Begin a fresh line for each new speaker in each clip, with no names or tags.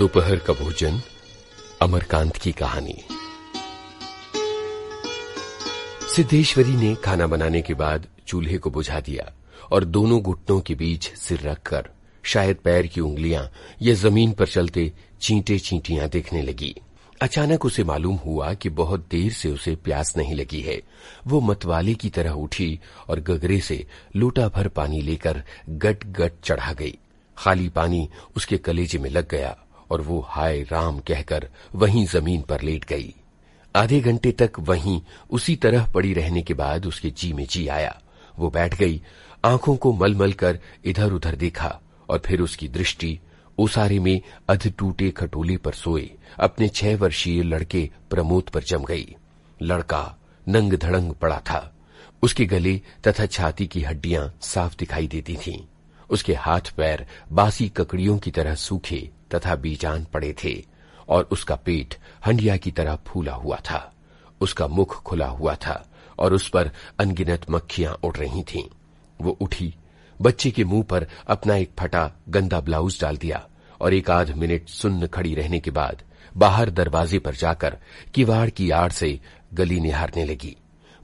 दोपहर का भोजन अमरकांत की कहानी। सिद्धेश्वरी ने खाना बनाने के बाद चूल्हे को बुझा दिया और दोनों घुटनों के बीच सिर रखकर शायद पैर की उंगलियाँ या ज़मीन पर चलते चींटे चींटियाँ देखने लगी। अचानक उसे मालूम हुआ कि बहुत देर से उसे प्यास नहीं लगी है। वो मतवाले की तरह उठी और गगरे से लोटा भर पानी लेकर गट गट चढ़ा गई। खाली पानी उसके कलेजे में लग गया। और वो हाय राम कहकर वहीं ज़मीन पर लेट गई। आधे घंटे तक वहीं उसी तरह पड़ी रहने के बाद उसके जी में जी आया। वो बैठ गई, आँखों को मलमल कर इधर उधर देखा और फिर उसकी दृष्टि ओसारे में अध टूटे खटोले पर सोए। अपने छह वर्षीय लड़के प्रमोद पर जम गई। लड़का नंग धड़ंग पड़ा था। उसके गले तथा छाती की हड्डियाँ साफ़ दिखाई देती थीं। उसके हाथ पैर बासी ककड़ियों की तरह सूखे तथा बीजान पड़े थे, और उसका पेट हंडिया की तरह फूला हुआ था उसका मुख खुला हुआ था, और उस पर अनगिनत मक्खियाँ उड़ रही थीं। वो उठी, बच्चे के मुँह पर अपना एक फटा गंदा ब्लाउज डाल दिया, और एक आध मिनट सुन्न खड़ी रहने के बाद बाहर दरवाजे पर जाकर किवाड़ की आड़ से गली निहारने लगी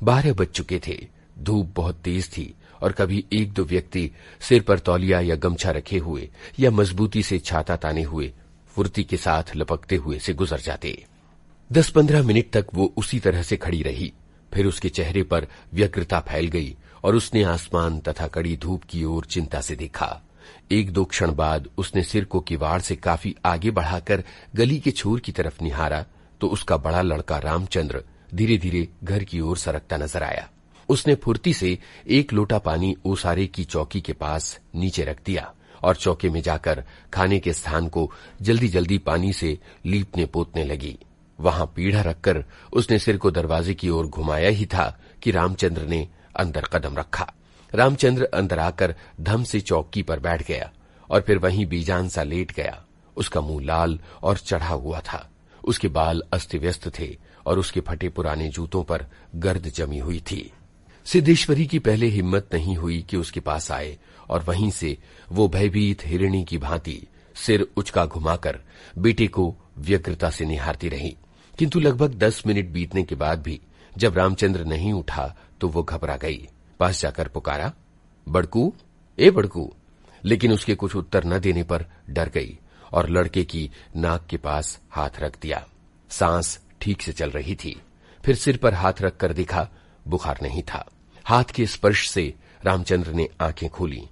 बारह बज चुके थे धूप बहुत तेज थी और कभी एक दो व्यक्ति सिर पर तौलिया या गमछा रखे हुए या मजबूती से छाता ताने हुए फुर्ती के साथ लपकते हुए से गुजर जाते। दस पंद्रह मिनट तक वो उसी तरह से खड़ी रही। फिर उसके चेहरे पर व्यग्रता फैल गई और उसने आसमान तथा कड़ी धूप की ओर चिंता से देखा। एक दो क्षण बाद उसने सिर को किवाड़ से काफ़ी आगे बढ़ाकर गली के छोर की तरफ़ निहारा तो उसका बड़ा लड़का रामचंद्र धीरे धीरे घर की ओर सरकता नज़र आया। उसने फुर्ती से एक लोटा पानी ओसारे की चौकी के पास नीचे रख दिया और चौके में जाकर खाने के स्थान को जल्दी जल्दी पानी से लीपने पोतने लगी। वहाँ पीढ़ा रखकर उसने सिर को दरवाजे की ओर घुमाया ही था कि रामचंद्र ने अंदर कदम रखा। रामचंद्र अंदर आकर धम से चौकी पर बैठ गया और फिर वहीं बीजान सा लेट गया। उसका मुँह लाल और चढ़ा हुआ था। उसके बाल अस्त व्यस्त थे और उसके फटे पुराने जूतों पर गर्द जमी हुई थी। सिद्धेश्वरी की पहले हिम्मत नहीं हुई कि उसके पास आए, और वहीं से वो भयभीत हिरणी की भांति सिर उचका घुमाकर बेटे को व्यग्रता से निहारती रही। किंतु लगभग दस मिनट बीतने के बाद भी जब रामचंद्र नहीं उठा तो वो घबरा गई। पास जाकर पुकारा, बड़कू, ए बड़कू। लेकिन उसके कुछ उत्तर न देने पर डर गई और लड़के की नाक के पास हाथ रख दिया। सांस ठीक से चल रही थी। फिर सिर पर हाथ रखकर देखा, बुखार नहीं था। हाथ के स्पर्श से रामचंद्र ने आँखें खोली।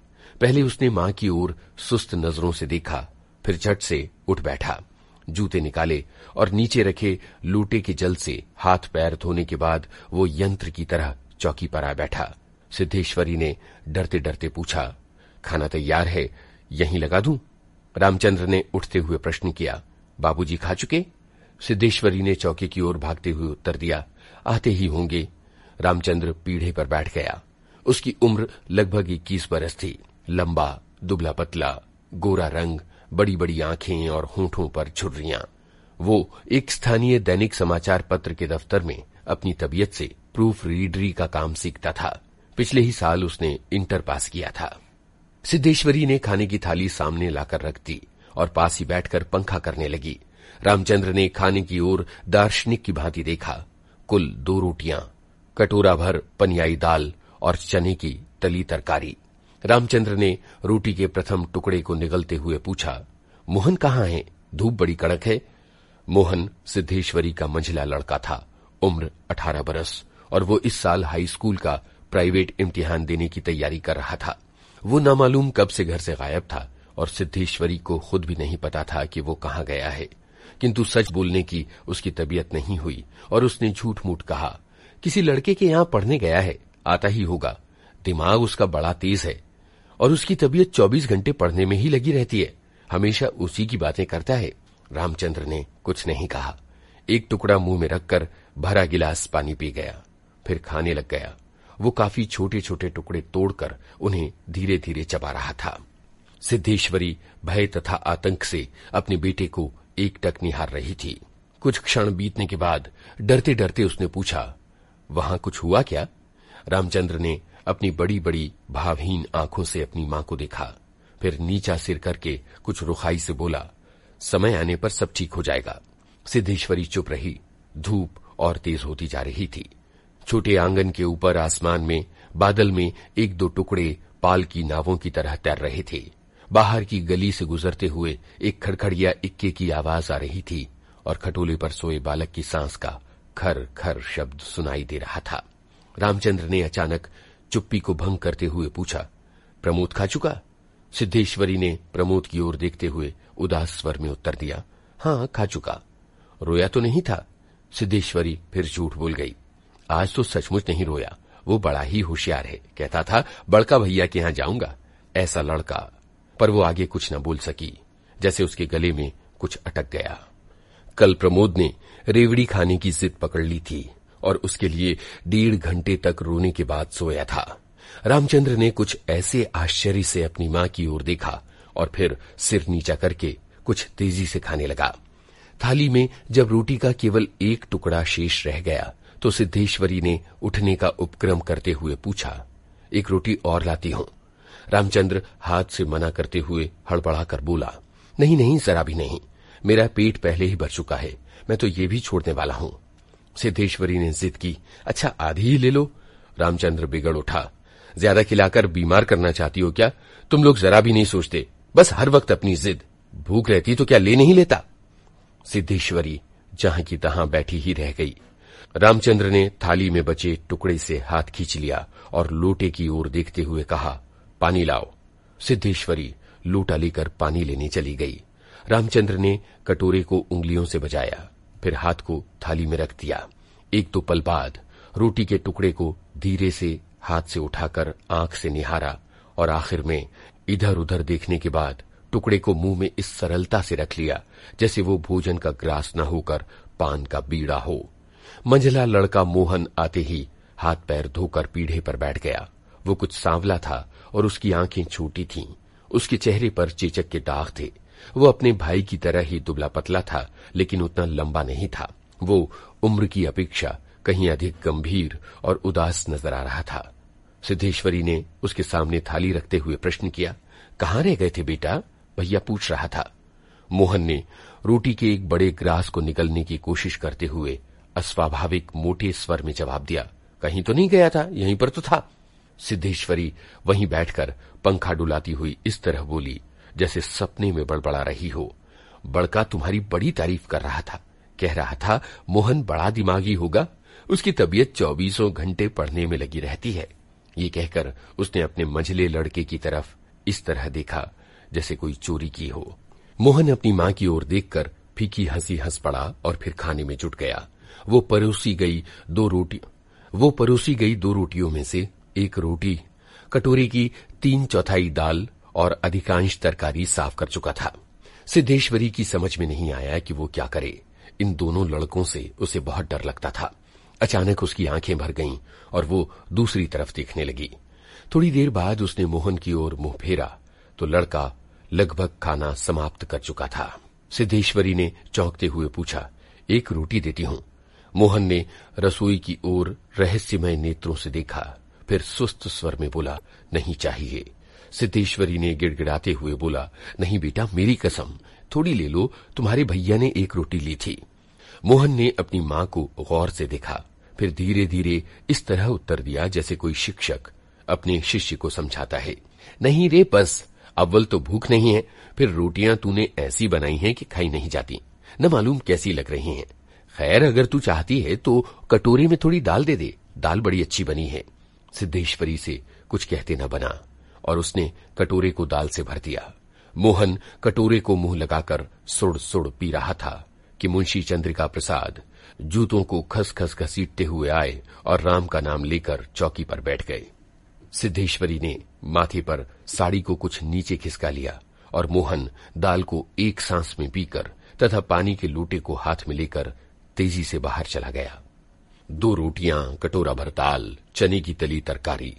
पहले उसने माँ की ओर सुस्त नज़रों से देखा, फिर झट से उठ बैठा, जूते निकाले और नीचे रखे लूटे के जल से हाथ पैर धोने के बाद वो यंत्र की तरह चौकी पर आ बैठा। सिद्धेश्वरी ने डरते डरते पूछा, खाना तैयार है? यहीं लगा दूँ? रामचंद्र ने उठते हुए प्रश्न किया, बाबूजी खा चुके? सिद्धेश्वरी ने चौकी की ओर भागते हुए उत्तर दिया, आते ही होंगे। रामचंद्र पीढ़े पर बैठ गया। उसकी उम्र लगभग इक्कीस बरस थी। लंबा, दुबला पतला, गोरा रंग बड़ी बड़ी आँखें और होठों पर झुर्रियाँ। वो एक स्थानीय दैनिक समाचार पत्र के दफ्तर में अपनी तबीयत से प्रूफ रीडरी का काम सीखता था। पिछले ही साल उसने इंटर पास किया था। सिद्धेश्वरी ने खाने की थाली सामने लाकर रख दी और पास ही बैठकर पंखा करने लगी। रामचंद्र ने खाने की ओर दार्शनिक की भांति देखा। कुल दो रोटियाँ कटोरा भर पनियाई दाल और चने की तली तरकारी। रामचंद्र ने रोटी के प्रथम टुकड़े को निगलते हुए पूछा, मोहन कहाँ है? धूप बड़ी कड़क है। मोहन सिद्धेश्वरी का मंझला लड़का था, उम्र अठारह बरस, और वो इस साल हाई स्कूल का प्राइवेट इम्तिहान देने की तैयारी कर रहा था। वो नामालूम कब से घर से गायब था, और सिद्धेश्वरी को खुद भी नहीं पता था कि वो कहाँ गया है। किंतु सच बोलने की उसकी तबीयत नहीं हुई, और उसने झूठ मूठ कहा किसी लड़के के यहाँ पढ़ने गया है, आता ही होगा। दिमाग उसका बड़ा तेज है, और उसकी तबीयत 24 घंटे पढ़ने में ही लगी रहती है। हमेशा उसी की बातें करता है, रामचंद्र ने कुछ नहीं कहा। एक टुकड़ा मुँह में रखकर भरा गिलास पानी पी गया, फिर खाने लग गया। वो काफ़ी छोटे छोटे टुकड़े तोड़कर उन्हें धीरे धीरे चबा रहा था। सिद्धेश्वरी भय तथा आतंक से अपने बेटे को एक टक निहार रही थी। कुछ क्षण बीतने के बाद डरते डरते उसने पूछा वहाँ कुछ हुआ क्या? रामचंद्र ने अपनी बड़ी बड़ी भावहीन आँखों से अपनी माँ को देखा। फिर नीचा सिर करके कुछ रुखाई से बोला, समय आने पर सब ठीक हो जाएगा। सिद्धेश्वरी चुप रही। धूप और तेज होती जा रही थी। छोटे आँगन के ऊपर आसमान में, बादल में एक दो टुकड़े पाल की नावों की तरह तैर रहे थे। बाहर की गली से गुजरते हुए एक खड़खड़िया इक्के की आवाज़ आ रही थी और खटोले पर सोए बालक की सांस का खर खर शब्द सुनाई दे रहा था। रामचंद्र ने अचानक चुप्पी को भंग करते हुए पूछा, प्रमोद खा चुका? सिद्धेश्वरी ने प्रमोद की ओर देखते हुए उदास स्वर में उत्तर दिया हाँ खा चुका। रोया तो नहीं था? सिद्धेश्वरी फिर झूठ बोल गई, आज तो सचमुच नहीं रोया, वो बड़ा ही होशियार है। कहता था, बड़का भैया के यहाँ जाऊँगा, ऐसा लड़का। पर वो आगे कुछ न बोल सकी, जैसे उसके गले में कुछ अटक गया। कल प्रमोद ने रेवड़ी खाने की जिद पकड़ ली थी और उसके लिए डेढ़ घंटे तक रोने के बाद सोया था। रामचंद्र ने कुछ ऐसे आश्चर्य से अपनी माँ की ओर देखा और फिर सिर नीचा करके कुछ तेज़ी से खाने लगा। थाली में जब रोटी का केवल एक टुकड़ा शेष रह गया तो सिद्धेश्वरी ने उठने का उपक्रम करते हुए पूछा, एक रोटी और लाती हूँ? रामचंद्र हाथ से मना करते हुए हड़बड़ाकर बोला, नहीं नहीं, जरा भी नहीं। मेरा पेट पहले ही भर चुका है। मैं तो ये भी छोड़ने वाला हूँ। सिद्धेश्वरी ने जिद की अच्छा आधी ही ले लो। रामचंद्र बिगड़ उठा। ज़्यादा खिलाकर बीमार करना चाहती हो क्या? तुम लोग जरा भी नहीं सोचते। बस हर वक्त अपनी जिद। भूख रहती तो क्या ले नहीं लेता? सिद्धेश्वरी जहाँ की तहां बैठी ही रह गई। रामचंद्र ने थाली में बचे टुकड़े से हाथ खींच लिया और लोटे की ओर देखते हुए कहा, पानी लाओ। सिद्धेश्वरी लोटा लेकर पानी लेने चली गई। रामचंद्र ने कटोरे को उंगलियों से बजाया, फिर हाथ को थाली में रख दिया। एक दो पल बाद रोटी के टुकड़े को धीरे से हाथ से उठाकर आँख से निहारा और आखिर में इधर उधर देखने के बाद टुकड़े को मुँह में इस सरलता से रख लिया, जैसे वो भोजन का ग्रास न होकर पान का बीड़ा हो। मंझला लड़का मोहन आते ही हाथ पैर धोकर पीढ़े पर बैठ गया। वो कुछ सांवला था और उसकी आँखें छोटी थीं। उसके चेहरे पर चेचक के दाग थे। वो अपने भाई की तरह ही दुबला पतला था, लेकिन उतना लंबा नहीं था। वो उम्र की अपेक्षा कहीं अधिक गंभीर और उदास नज़र आ रहा था। सिद्धेश्वरी ने उसके सामने थाली रखते हुए प्रश्न किया, कहाँ रह गए थे बेटा? भैया पूछ रहा था। मोहन ने रोटी के एक बड़े ग्रास को निकलने की कोशिश करते हुए अस्वाभाविक मोटे स्वर में जवाब दिया, कहीं तो नहीं गया था, यहीं पर तो था। सिद्धेश्वरी वहीं बैठकर पंखा डुलाती हुई इस तरह बोली जैसे सपने में बड़बड़ा रही हो। बड़का तुम्हारी बड़ी तारीफ़ कर रहा था। कह रहा था, मोहन बड़ा दिमागी होगा। उसकी तबीयत चौबीसों घंटे पढ़ने में लगी रहती है। ये कहकर उसने अपने मंझले लड़के की तरफ़ इस तरह देखा, जैसे कोई चोरी की हो। मोहन अपनी माँ की ओर देखकर फीकी हँसी हंस पड़ा और फिर खाने में जुट गया। वो परोसी गई दो रोटी, वो परोसी गई दो रोटियों में से एक रोटी, कटोरी की तीन चौथाई दाल और अधिकांश तरकारी साफ़ कर चुका था। सिद्धेश्वरी की समझ में नहीं आया कि वो क्या करे। इन दोनों लड़कों से उसे बहुत डर लगता था। अचानक उसकी आँखें भर गईं और वो दूसरी तरफ़ देखने लगी। थोड़ी देर बाद उसने मोहन की ओर मुँह फेरा तो लड़का लगभग खाना समाप्त कर चुका था। सिद्धेश्वरी ने चौंकते हुए पूछा, एक रोटी देती हूँ? मोहन ने रसोई की ओर रहस्यमय नेत्रों से देखा, फिर सुस्त स्वर में बोला, नहीं चाहिए। सिद्धेश्वरी ने गिड़गिड़ाते हुए बोला, नहीं बेटा, मेरी कसम, थोड़ी ले लो, तुम्हारे भैया ने एक रोटी ली थी। मोहन ने अपनी माँ को गौर से देखा, फिर धीरे धीरे इस तरह उत्तर दिया जैसे कोई शिक्षक अपने शिष्य को समझाता है, नहीं रे, बस, अव्वल तो भूख नहीं है, फिर रोटियाँ तूने ऐसी बनाई हैं कि खाई नहीं जाती, न मालूम कैसी लग रही हैं। खैर, अगर तू चाहती है तो कटोरी में थोड़ी दाल दे दे, दाल बड़ी अच्छी बनी है। सिद्धेश्वरी से कुछ कहते न बना। और उसने कटोरे को दाल से भर दिया। मोहन कटोरे को मुँह लगाकर सुड़ सुड़ पी रहा था कि मुंशी चंद्रिका प्रसाद जूतों को खस खस घसीटते हुए आए और राम का नाम लेकर चौकी पर बैठ गए। सिद्धेश्वरी ने माथे पर साड़ी को कुछ नीचे खिसका लिया और मोहन दाल को एक सांस में पीकर तथा पानी के लोटे को हाथ में लेकर तेज़ी से बाहर चला गया। दो रोटियाँ, कटोरा भर दाल, चने की तली तरकारी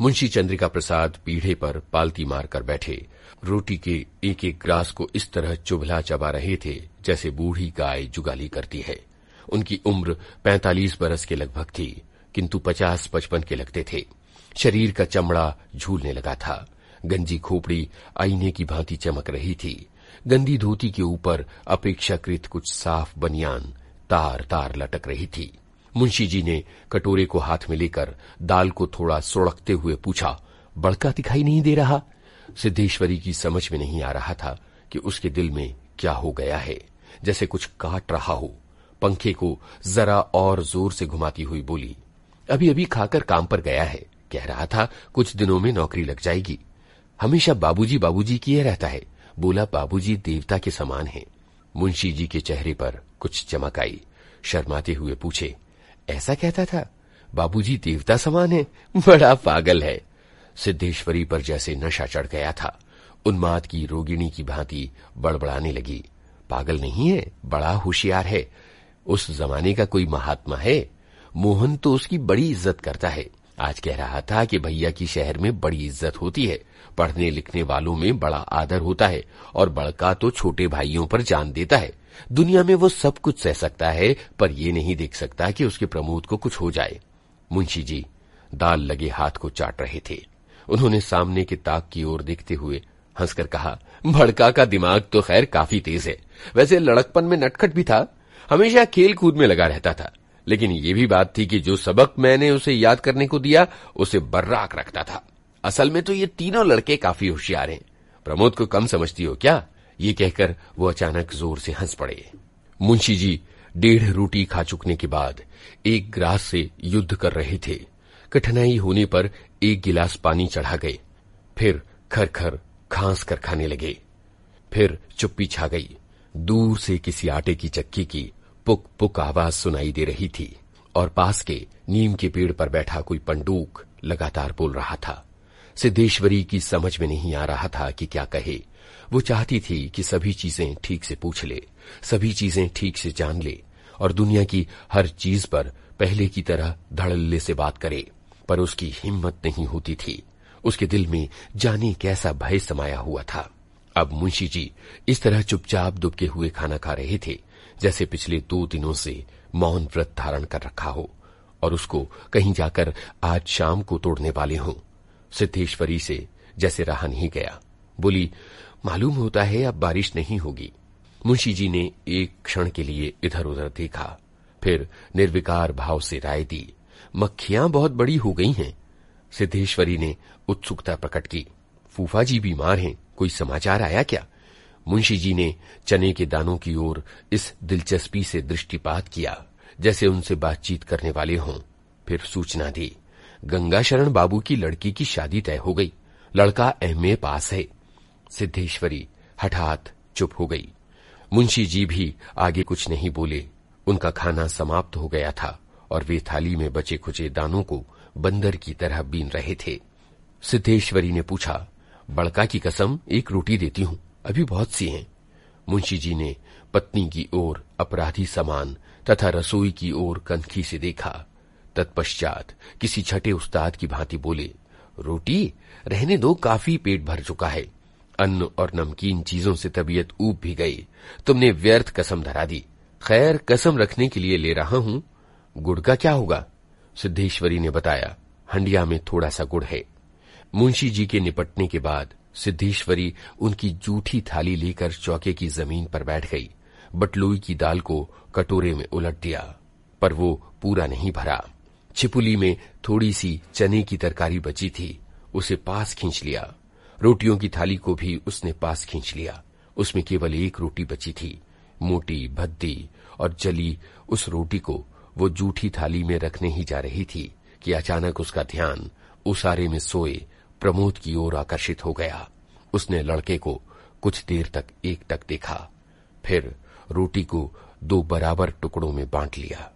मुंशी चंद्रिका प्रसाद पीढ़े पर पालती मारकर बैठे। रोटी के एक एक ग्रास को इस तरह चुभला चबा रहे थे, जैसे बूढ़ी गाय जुगाली करती है। उनकी उम्र पैंतालीस बरस के लगभग थी, किंतु पचास पचपन के लगते थे। शरीर का चमड़ा झूलने लगा था। गंजी खोपड़ी आईने की भांति चमक रही थी। गंदी धोती के ऊपर अपेक्षाकृत कुछ साफ़ बनियान तार तार लटक रही थी। मुंशी जी ने कटोरे को हाथ में लेकर दाल को थोड़ा सुड़कते हुए पूछा, बड़का दिखाई नहीं दे रहा? सिद्धेश्वरी की समझ में नहीं आ रहा था कि उसके दिल में क्या हो गया है, जैसे कुछ काट रहा हो। पंखे को जरा और ज़ोर से घुमाती हुई बोली अभी अभी खाकर काम पर गया है। कह रहा था, कुछ दिनों में नौकरी लग जाएगी। हमेशा बाबूजी बाबूजी किए रहता है। बोला, बाबूजी देवता के समान है। मुंशी जी के चेहरे पर कुछ चमक आई। शर्माते हुए पूछे ऐसा कहता था, बाबूजी देवता समान है, बड़ा पागल है। सिद्धेश्वरी पर जैसे नशा चढ़ गया था, उन्माद की रोगिणी की भांति बड़बड़ाने लगी। पागल नहीं है, बड़ा होशियार है। उस जमाने का कोई महात्मा है, मोहन तो उसकी बड़ी इज़्ज़त करता है। आज कह रहा था कि भैया की शहर में बड़ी इज़्ज़त होती है। पढ़ने लिखने वालों में बड़ा आदर होता है और बड़का तो छोटे भाइयों पर जान देता है। दुनिया में वो सब कुछ सह सकता है, पर ये नहीं देख सकता कि उसके प्रमोद को कुछ हो जाए। मुंशी जी दाल लगे हाथ को चाट रहे थे। उन्होंने सामने के ताक की ओर देखते हुए हंसकर कहा, भड़का का दिमाग तो खैर काफ़ी तेज है। वैसे लड़कपन में नटखट भी था। हमेशा खेल कूद में लगा रहता था। लेकिन ये भी बात थी कि जो सबक मैंने उसे याद करने को दिया, उसे बर्राक रखता था। असल में तो ये तीनों लड़के काफ़ी होशियार हैं। प्रमोद को कम समझती हो क्या? ये कहकर वो अचानक ज़ोर से हंस पड़े। मुंशी जी, डेढ़ रोटी खा चुकने के बाद एक ग्रास से युद्ध कर रहे थे। कठिनाई होने पर एक गिलास पानी चढ़ा गए। फिर खर खर खांस कर खाने लगे। फिर चुप्पी छा गई। दूर से किसी आटे की चक्की की पुक पुक आवाज़ सुनाई दे रही थी, और पास के नीम के पेड़ पर बैठा कोई पंडूक लगातार बोल रहा था। सिद्धेश्वरी की समझ में नहीं आ रहा था कि क्या कहे। वो चाहती थी कि सभी चीज़ें ठीक से पूछ ले, सभी चीज़ें ठीक से जान ले, और दुनिया की हर चीज़ पर पहले की तरह धड़ल्ले से बात करे। पर उसकी हिम्मत नहीं होती थी। उसके दिल में जाने कैसा भय समाया हुआ था। अब मुंशी जी इस तरह चुपचाप दुबके हुए खाना खा रहे थे। जैसे पिछले दो दिनों से मौन व्रत धारण कर रखा हो और उसको कहीं जाकर आज शाम को तोड़ने वाले हों। सिद्धेश्वरी से जैसे रहा नहीं गया। बोली, मालूम होता है अब बारिश नहीं होगी। मुंशी जी ने एक क्षण के लिए इधर उधर देखा। फिर निर्विकार भाव से राय दी, मक्खियाँ बहुत बड़ी हो गई हैं। सिद्धेश्वरी ने उत्सुकता प्रकट की, फूफा जी बीमार हैं, कोई समाचार आया क्या? मुंशी जी ने चने के दानों की ओर इस दिलचस्पी से दृष्टिपात किया, जैसे उनसे बातचीत करने वाले हों। फिर सूचना दी गंगा शरण बाबू की लड़की की शादी तय हो गई, लड़का एमए पास है। सिद्धेश्वरी हठात चुप हो गई। मुंशी जी भी आगे कुछ नहीं बोले, उनका खाना समाप्त हो गया था और वे थाली में बचे खुचे दानों को बंदर की तरह बीन रहे थे। सिद्धेश्वरी ने पूछा, बड़का की कसम, एक रोटी देती हूँ। अभी बहुत सी हैं। मुंशी जी ने पत्नी की ओर अपराधी समान तथा रसोई की ओर कनखी से देखा। तत्पश्चात किसी छठे उस्ताद की भांति बोले, रोटी, रहने दो, काफ़ी पेट भर चुका है। अन्न और नमकीन चीज़ों से तबीयत ऊब भी गई। तुमने व्यर्थ कसम धरा दी। खैर, कसम रखने के लिए ले रहा हूँ। गुड़ का क्या होगा? सिद्धेश्वरी ने बताया, हंडिया में थोड़ा सा गुड़ है। मुंशी जी के निपटने के बाद सिद्धेश्वरी उनकी जूठी थाली लेकर चौके की ज़मीन पर बैठ गई। बटलोई की दाल को कटोरे में उलट दिया, पर वो पूरा नहीं भरा। छिपुली में थोड़ी सी चने की तरकारी बची थी, उसे पास खींच लिया। रोटियों की थाली को भी उसने पास खींच लिया। उसमें केवल एक रोटी बची थी, मोटी भद्दी, और जली उस रोटी को वो जूठी थाली में रखने ही जा रही थी कि अचानक उसका ध्यान उसारे में सोए प्रमोद की ओर आकर्षित हो गया। उसने लड़के को कुछ देर तक एक तक देखा। फिर रोटी को दो बराबर टुकड़ों में बांट लिया।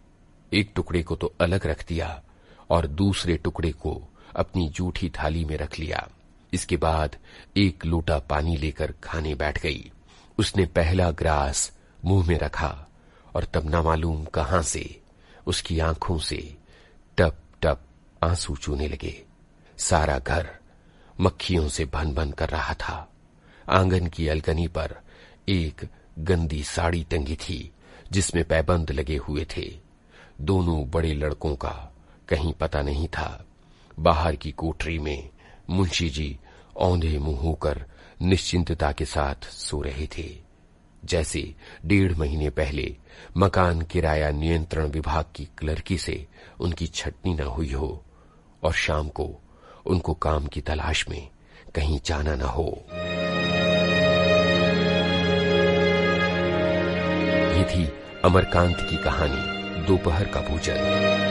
एक टुकड़े को तो अलग रख दिया और दूसरे टुकड़े को अपनी जूठी थाली में रख लिया। इसके बाद एक लोटा पानी लेकर खाने बैठ गई। उसने पहला ग्रास मुँह में रखा और तब न मालूम कहाँ से उसकी आँखों से टप टप आँसू चूने लगे। सारा घर मक्खियों से भन भन कर रहा था। आँगन की अलगनी पर एक गंदी साड़ी टंगी थी, जिसमें पैबंद लगे हुए थे। दोनों बड़े लड़कों का कहीं पता नहीं था। बाहर की कोठरी में मुंशी जी औंधे मुँह होकर निश्चिंतता के साथ सो रहे थे। जैसे डेढ़ महीने पहले मकान किराया नियंत्रण विभाग की क्लर्की से उनकी छटनी न हुई हो, और शाम को उनको काम की तलाश में कहीं जाना न हो। ये थी अमरकांत की कहानी, दोपहर का भोजन।